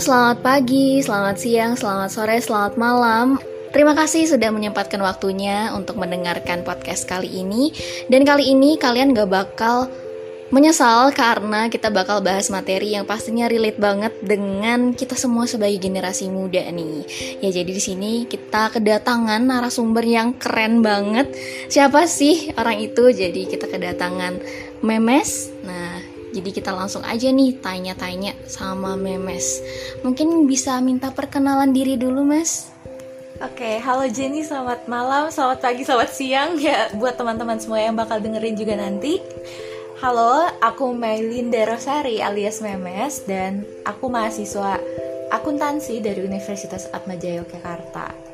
selamat pagi, selamat siang, selamat sore, selamat malam. Terima kasih sudah menyempatkan waktunya untuk mendengarkan podcast kali ini. Dan kali ini kalian gak bakal menyesal karena kita bakal bahas materi yang pastinya relate banget dengan kita semua sebagai generasi muda nih. Ya jadi di sini kita kedatangan narasumber yang keren banget. Siapa sih orang itu? Jadi kita kedatangan Memes. Nah, jadi kita langsung aja nih tanya-tanya sama Memes. Mungkin bisa minta perkenalan diri dulu, Mas. Oke, halo Jenny, selamat malam, selamat pagi, selamat siang ya buat teman-teman semua yang bakal dengerin juga nanti. Halo, aku Mailinda Rosari alias Memes dan aku mahasiswa akuntansi dari Universitas Atmajaya Yogyakarta.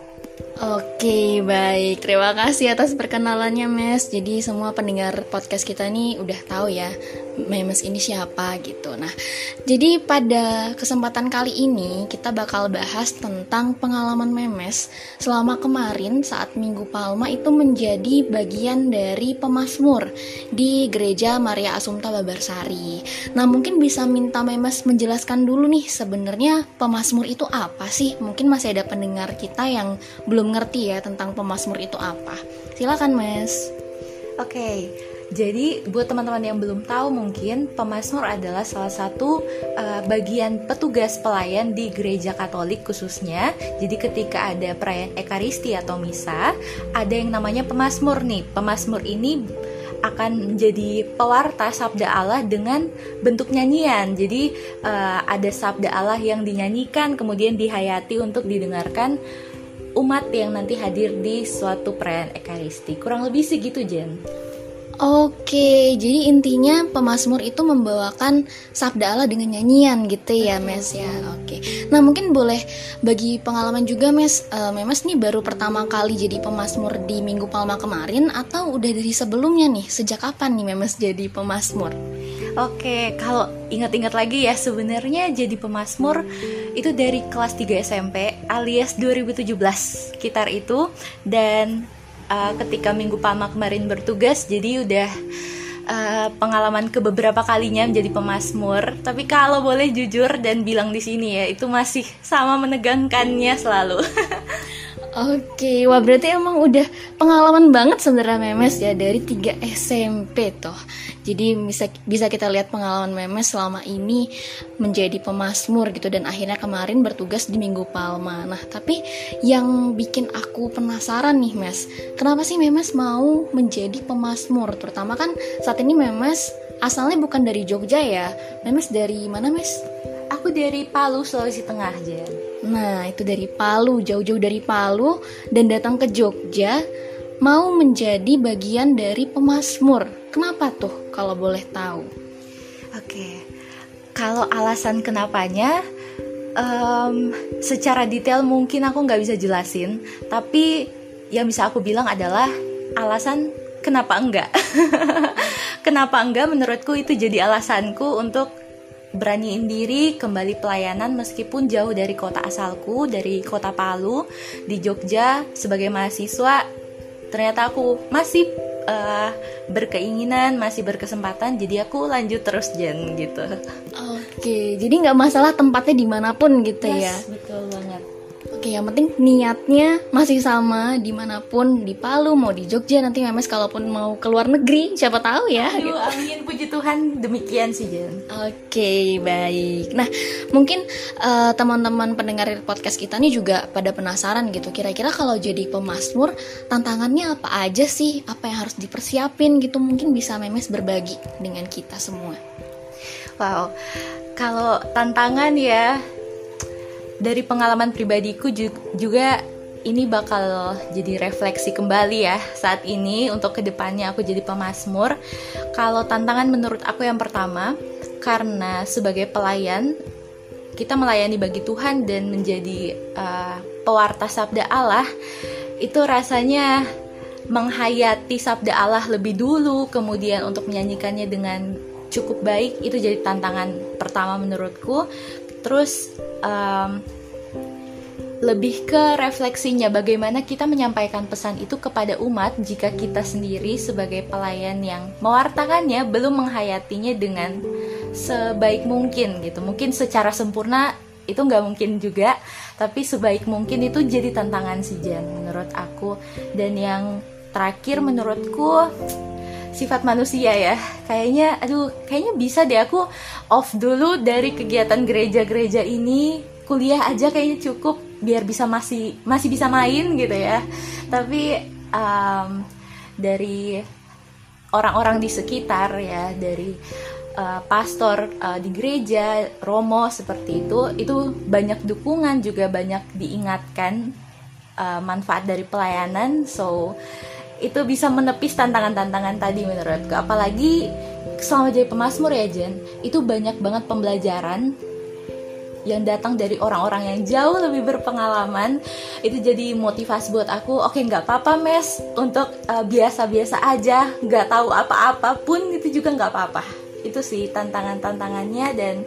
Oke, baik. Terima kasih atas perkenalannya, Mes. Jadi semua pendengar podcast kita nih udah tahu ya, Memes ini siapa gitu. Nah, jadi pada kesempatan kali ini kita bakal bahas tentang pengalaman Memes selama kemarin saat Minggu Palma itu menjadi bagian dari pemasmur di Gereja Maria Assumpta Babarsari. Nah, mungkin bisa minta Memes menjelaskan dulu nih sebenarnya pemasmur itu apa sih? Mungkin masih ada pendengar kita yang belum ngerti ya tentang pemasmur itu apa. Silakan, Mas. Oke. Okay. Jadi buat teman-teman yang belum tahu mungkin pemasmur adalah salah satu uh, bagian petugas pelayan di gereja Katolik khususnya. Jadi ketika ada perayaan Ekaristi atau misa, ada yang namanya pemasmur nih. Pemasmur ini akan menjadi pewarta sabda Allah dengan bentuk nyanyian. Jadi uh, ada sabda Allah yang dinyanyikan kemudian dihayati untuk didengarkan umat yang nanti hadir di suatu perayaan Ekaristi. Kurang lebih segitu, Jen. Oke, jadi intinya pemasmur itu membawakan sabda Allah dengan nyanyian gitu ya, Mes ya. Oke. Nah, mungkin boleh bagi pengalaman juga, Mes. Uh, Mes nih baru pertama kali jadi pemasmur di Minggu Palma kemarin atau udah dari sebelumnya nih? Sejak kapan nih Memes jadi pemasmur? Oke, kalau ingat-ingat lagi ya sebenarnya jadi pemasmur itu dari kelas 3 SMP alias 2017 sekitar itu dan uh, ketika Minggu Palma kemarin bertugas jadi udah uh, pengalaman ke beberapa kalinya menjadi pemasmur. Tapi kalau boleh jujur dan bilang di sini ya, itu masih sama menegangkannya selalu. Oke, wah berarti emang udah pengalaman banget sebenarnya Memes ya dari 3 SMP toh. Jadi bisa bisa kita lihat pengalaman Memes selama ini menjadi pemasmur gitu dan akhirnya kemarin bertugas di Minggu Palma. Nah, tapi yang bikin aku penasaran nih, Mes. Kenapa sih Memes mau menjadi pemasmur? Terutama kan saat ini Memes asalnya bukan dari Jogja ya. Memes dari mana, Mes? Aku dari Palu, Sulawesi Tengah, Jen. Nah, itu dari Palu, jauh-jauh dari Palu dan datang ke Jogja mau menjadi bagian dari pemasmur. Kenapa tuh kalau boleh tahu? Oke. Kalau alasan kenapanya um, secara detail mungkin aku nggak bisa jelasin, tapi yang bisa aku bilang adalah alasan kenapa enggak. kenapa enggak menurutku itu jadi alasanku untuk beraniin diri kembali pelayanan meskipun jauh dari kota asalku dari kota Palu di Jogja sebagai mahasiswa. Ternyata aku masih uh, berkeinginan masih berkesempatan jadi aku lanjut terus Jen gitu. Oke jadi nggak masalah tempatnya di mana pun gitu yes, ya. betul banget Oke, yang penting niatnya masih sama di mana pun di Palu mau di Jogja nanti Memes kalaupun mau ke luar negeri siapa tahu ya. Aduh, gitu. amin puji Tuhan demikian sih Jen. Oke baik. Nah mungkin uh, teman-teman pendengar podcast kita nih juga pada penasaran gitu. Kira-kira kalau jadi pemasmur tantangannya apa aja sih? Apa yang harus dipersiapin gitu? Mungkin bisa Memes berbagi dengan kita semua. Wow, kalau tantangan ya dari pengalaman pribadiku juga ini bakal jadi refleksi kembali ya saat ini untuk ke depannya aku jadi pemasmur. Kalau tantangan menurut aku yang pertama karena sebagai pelayan kita melayani bagi Tuhan dan menjadi uh, pewarta sabda Allah itu rasanya menghayati sabda Allah lebih dulu kemudian untuk menyanyikannya dengan cukup baik itu jadi tantangan pertama menurutku terus um, lebih ke refleksinya bagaimana kita menyampaikan pesan itu kepada umat jika kita sendiri sebagai pelayan yang mewartakannya belum menghayatinya dengan sebaik mungkin gitu. Mungkin secara sempurna itu nggak mungkin juga tapi sebaik mungkin itu jadi tantangan sih Jan menurut aku. Dan yang terakhir menurutku sifat manusia ya. Kayaknya aduh kayaknya bisa deh aku off dulu dari kegiatan gereja-gereja ini. Kuliah aja kayaknya cukup biar bisa masih masih bisa main gitu ya. Tapi um, dari orang-orang di sekitar ya dari uh, pastor uh, di gereja, romo seperti itu, itu banyak dukungan juga banyak diingatkan uh, manfaat dari pelayanan. So itu bisa menepis tantangan-tantangan tadi menurutku. Apalagi selama jadi pemasmur ya Jen, itu banyak banget pembelajaran yang datang dari orang-orang yang jauh lebih berpengalaman itu jadi motivasi buat aku oke nggak apa-apa mes untuk biasa-biasa uh, aja nggak tahu apa-apa pun itu juga nggak apa-apa itu sih tantangan-tantangannya dan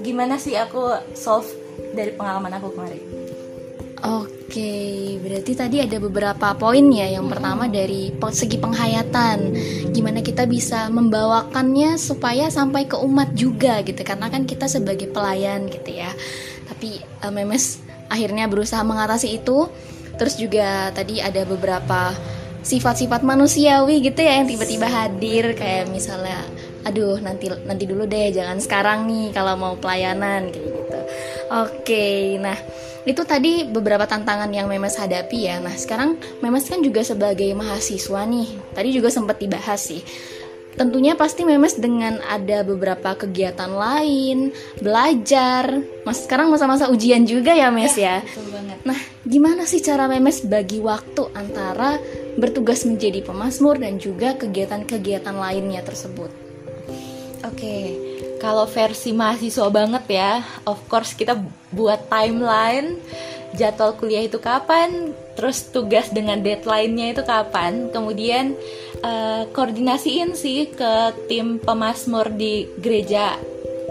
gimana sih aku solve dari pengalaman aku kemarin. Oke, berarti tadi ada beberapa poin ya. Yang pertama dari segi penghayatan, gimana kita bisa membawakannya supaya sampai ke umat juga gitu. Karena kan kita sebagai pelayan gitu ya. Tapi uh, Memes akhirnya berusaha mengatasi itu. Terus juga tadi ada beberapa sifat-sifat manusiawi gitu ya yang tiba-tiba hadir kayak misalnya aduh nanti nanti dulu deh jangan sekarang nih kalau mau pelayanan kayak gitu oke nah itu tadi beberapa tantangan yang Memes hadapi ya nah sekarang Memes kan juga sebagai mahasiswa nih tadi juga sempat dibahas sih tentunya pasti Memes dengan ada beberapa kegiatan lain, belajar. Mas sekarang masa-masa ujian juga ya, Mes ya. ya? Nah, gimana sih cara Memes bagi waktu antara bertugas menjadi pemasmur dan juga kegiatan-kegiatan lainnya tersebut? Oke, kalau versi mahasiswa banget ya, of course kita buat timeline jadwal kuliah itu kapan, terus tugas dengan deadline-nya itu kapan, kemudian uh, koordinasiin sih ke tim pemasmur di gereja,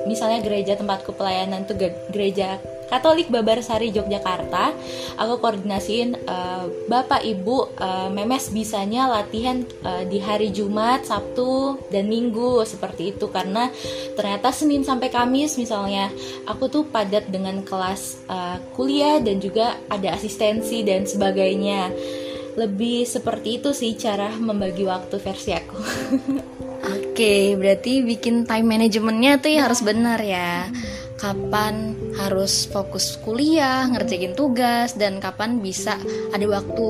misalnya gereja tempatku pelayanan tuh gereja Katolik Babarsari Yogyakarta aku koordinasiin uh, Bapak Ibu uh, Memes bisanya latihan uh, di hari Jumat, Sabtu dan Minggu seperti itu karena ternyata Senin sampai Kamis misalnya aku tuh padat dengan kelas uh, kuliah dan juga ada asistensi dan sebagainya lebih seperti itu sih cara membagi waktu versi aku. Oke, berarti bikin time managementnya tuh ya harus benar ya. Kapan harus fokus kuliah, ngerjain tugas, dan kapan bisa ada waktu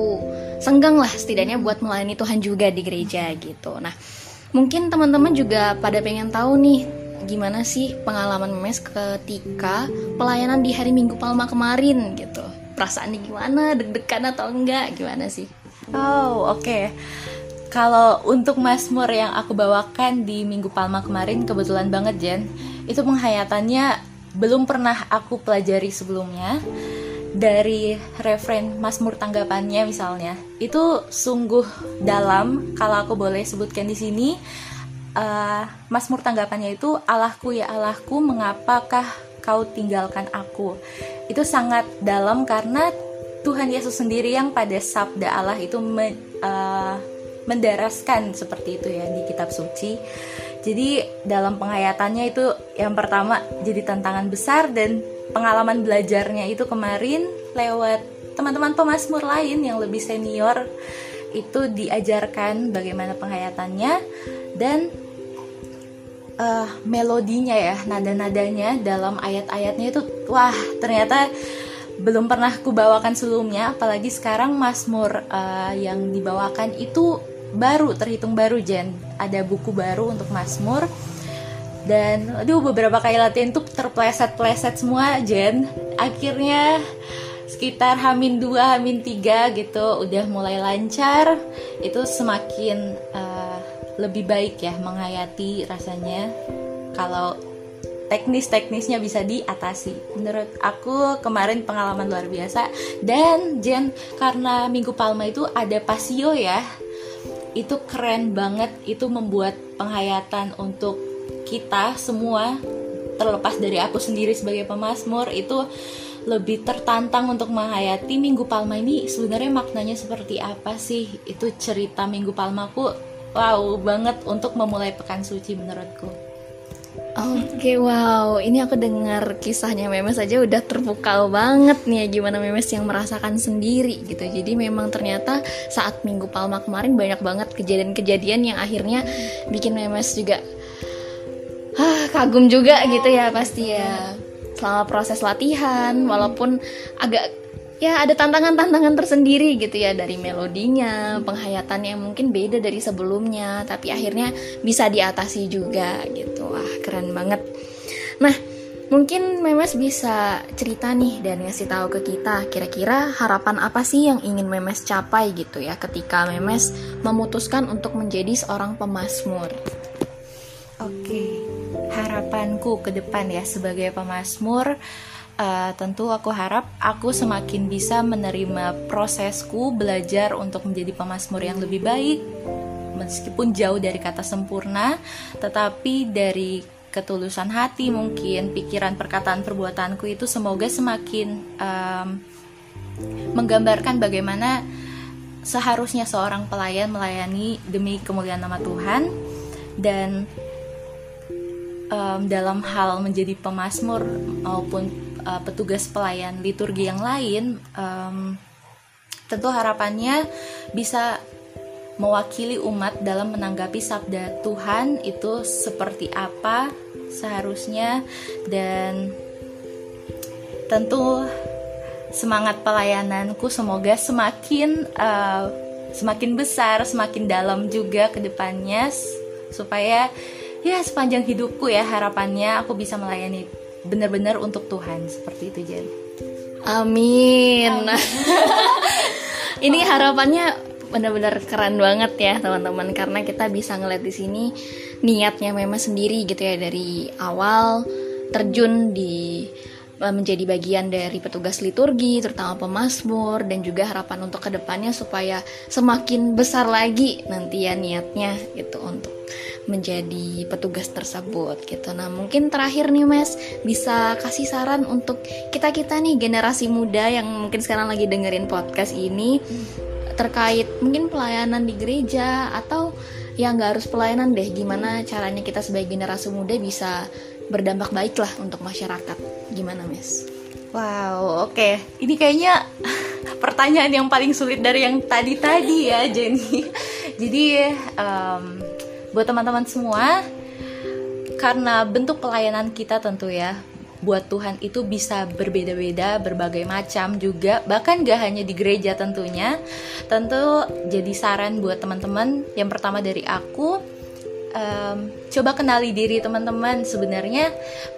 senggang lah setidaknya buat melayani Tuhan juga di gereja gitu. Nah, mungkin teman-teman juga pada pengen tahu nih gimana sih pengalaman Memes ketika pelayanan di hari Minggu Palma kemarin gitu. Perasaannya gimana? Deg-degan atau enggak? Gimana sih? Oh, oke. Okay. Kalau untuk Mazmur yang aku bawakan di Minggu Palma kemarin kebetulan banget Jen, itu penghayatannya belum pernah aku pelajari sebelumnya dari referen Mazmur tanggapannya misalnya itu sungguh dalam kalau aku boleh sebutkan di sini uh, Mazmur tanggapannya itu Allahku ya Allahku mengapakah kau tinggalkan aku? Itu sangat dalam karena Tuhan Yesus sendiri yang pada sabda Allah itu me, uh, mendaraskan seperti itu ya di kitab suci jadi dalam penghayatannya itu yang pertama jadi tantangan besar dan pengalaman belajarnya itu kemarin lewat teman-teman pemasmur lain yang lebih senior itu diajarkan bagaimana penghayatannya dan uh, melodinya ya nada-nadanya dalam ayat-ayatnya itu wah ternyata belum pernah kubawakan sebelumnya. Apalagi sekarang Mazmur uh, yang dibawakan itu baru terhitung baru Jen. Ada buku baru untuk Mazmur. Dan aduh beberapa kali latihan tuh terpleset-pleset semua Jen. Akhirnya sekitar hamin dua hamin tiga gitu udah mulai lancar. Itu semakin uh, lebih baik ya menghayati rasanya kalau teknis-teknisnya bisa diatasi. Menurut aku kemarin pengalaman luar biasa. Dan Jen karena Minggu Palma itu ada pasio ya itu keren banget. Itu membuat penghayatan untuk kita semua terlepas dari aku sendiri sebagai pemasmur itu lebih tertantang untuk menghayati Minggu Palma ini. Sebenarnya maknanya seperti apa sih? Itu cerita Minggu Palmaku wow banget untuk memulai pekan suci menurutku Oke, okay, wow. Ini aku dengar kisahnya Memes aja udah terpukau banget nih ya gimana Memes yang merasakan sendiri gitu. Jadi memang ternyata saat Minggu Palma kemarin banyak banget kejadian-kejadian yang akhirnya bikin Memes juga ah, kagum juga gitu ya pasti ya. Selama proses latihan walaupun agak ya ada tantangan-tantangan tersendiri gitu ya dari melodinya, penghayatannya yang mungkin beda dari sebelumnya, tapi akhirnya bisa diatasi juga gitu. Wah, keren banget. Nah, mungkin Memes bisa cerita nih dan ngasih tahu ke kita kira-kira harapan apa sih yang ingin Memes capai gitu ya ketika Memes memutuskan untuk menjadi seorang pemasmur. Oke, harapanku ke depan ya sebagai pemasmur uh, tentu aku harap aku semakin bisa menerima prosesku belajar untuk menjadi pemasmur yang lebih baik meskipun jauh dari kata sempurna tetapi dari ketulusan hati mungkin pikiran perkataan perbuatanku itu semoga semakin um, menggambarkan bagaimana seharusnya seorang pelayan melayani demi kemuliaan nama Tuhan dan um, dalam hal menjadi pemasmur maupun uh, petugas pelayan liturgi yang lain um, tentu harapannya bisa mewakili umat dalam menanggapi sabda Tuhan itu seperti apa seharusnya. Dan tentu semangat pelayananku semoga semakin uh, semakin besar semakin dalam juga ke depannya supaya ya sepanjang hidupku ya harapannya aku bisa melayani benar-benar untuk Tuhan seperti itu Jen. Amin. Amin. Ini harapannya benar-benar keren banget ya teman-teman karena kita bisa ngeliat di sini niatnya memang sendiri gitu ya dari awal terjun di e, menjadi bagian dari petugas liturgi, terutama pemasmur dan juga harapan untuk ke depannya supaya semakin besar lagi nanti ya niatnya gitu untuk menjadi petugas tersebut gitu. Nah mungkin terakhir nih Mas bisa kasih saran untuk kita kita nih generasi muda yang mungkin sekarang lagi dengerin podcast ini terkait mungkin pelayanan di gereja atau yang nggak harus pelayanan deh gimana caranya kita sebagai generasi muda bisa berdampak baik lah untuk masyarakat gimana Mas? Wow, oke. Okay. Ini kayaknya pertanyaan yang paling sulit dari yang tadi-tadi ya, Jenny. Jadi, um, buat teman-teman semua karena bentuk pelayanan kita tentu ya buat Tuhan itu bisa berbeda-beda, berbagai macam juga, bahkan gak hanya di gereja tentunya. Tentu jadi saran buat teman-teman. Yang pertama dari aku, um, coba kenali diri teman-teman. Sebenarnya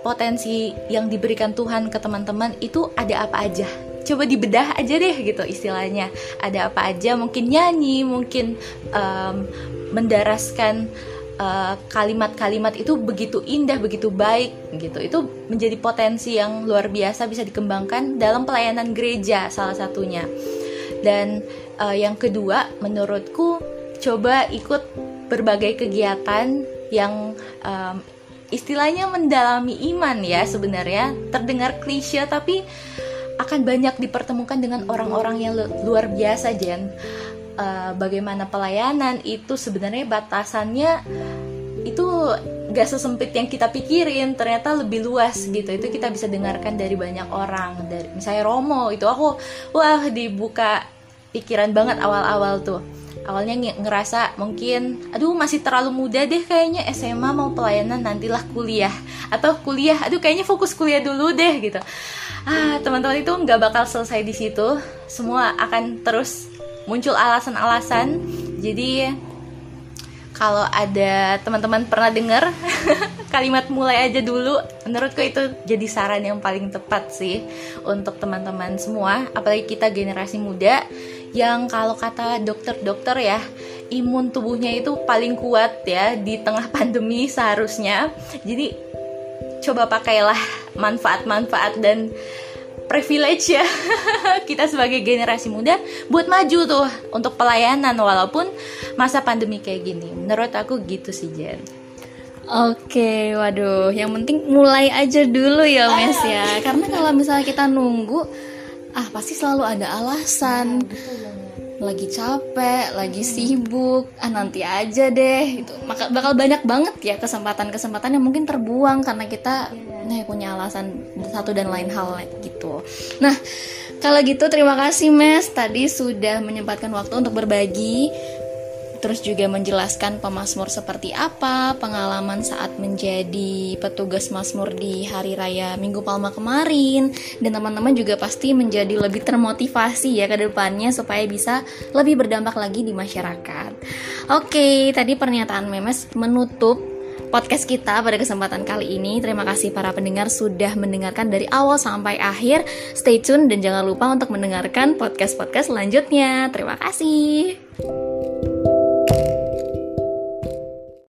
potensi yang diberikan Tuhan ke teman-teman itu ada apa aja. Coba dibedah aja deh gitu istilahnya. Ada apa aja? Mungkin nyanyi, mungkin um, mendaraskan eh, kalimat-kalimat uh, itu begitu indah, begitu baik gitu. Itu menjadi potensi yang luar biasa bisa dikembangkan dalam pelayanan gereja salah satunya. Dan uh, yang kedua, menurutku coba ikut berbagai kegiatan yang um, istilahnya mendalami iman ya sebenarnya terdengar klise tapi akan banyak dipertemukan dengan orang-orang yang luar biasa Jen. Uh, bagaimana pelayanan itu sebenarnya batasannya itu gak sesempit yang kita pikirin ternyata lebih luas gitu. Itu kita bisa dengarkan dari banyak orang dari misalnya Romo itu aku wah dibuka pikiran banget awal-awal tuh. Awalnya ngerasa mungkin aduh masih terlalu muda deh kayaknya SMA mau pelayanan nantilah kuliah. Atau kuliah aduh kayaknya fokus kuliah dulu deh gitu ah teman-teman itu nggak bakal selesai di situ. Semua akan terus muncul alasan-alasan. Jadi kalau ada teman-teman pernah dengar kalimat mulai aja dulu menurutku itu jadi saran yang paling tepat sih untuk teman-teman semua apalagi kita generasi muda yang kalau kata dokter-dokter ya imun tubuhnya itu paling kuat ya di tengah pandemi seharusnya. Jadi coba pakailah manfaat-manfaat dan privilege ya kita sebagai generasi muda buat maju tuh untuk pelayanan walaupun masa pandemi kayak gini. Menurut aku gitu sih Jen. Oke, waduh, yang penting mulai aja dulu ya Mes ya. Karena kalau misalnya kita nunggu, ah pasti selalu ada alasan. Lagi capek, lagi sibuk, ah nanti aja deh gitu. Maka bakal banyak banget ya kesempatan-kesempatan yang mungkin terbuang karena kita nih punya alasan satu dan lain hal gitu. Nah, kalau gitu terima kasih Mes tadi sudah menyempatkan waktu untuk berbagi terus juga menjelaskan pemasmur seperti apa, pengalaman saat menjadi petugas masmur di hari raya Minggu Palma kemarin, dan teman-teman juga pasti menjadi lebih termotivasi ya ke depannya supaya bisa lebih berdampak lagi di masyarakat. Oke, tadi pernyataan Memes menutup podcast kita pada kesempatan kali ini. Terima kasih para pendengar sudah mendengarkan dari awal sampai akhir. Stay tune dan jangan lupa untuk mendengarkan podcast-podcast selanjutnya. Terima kasih.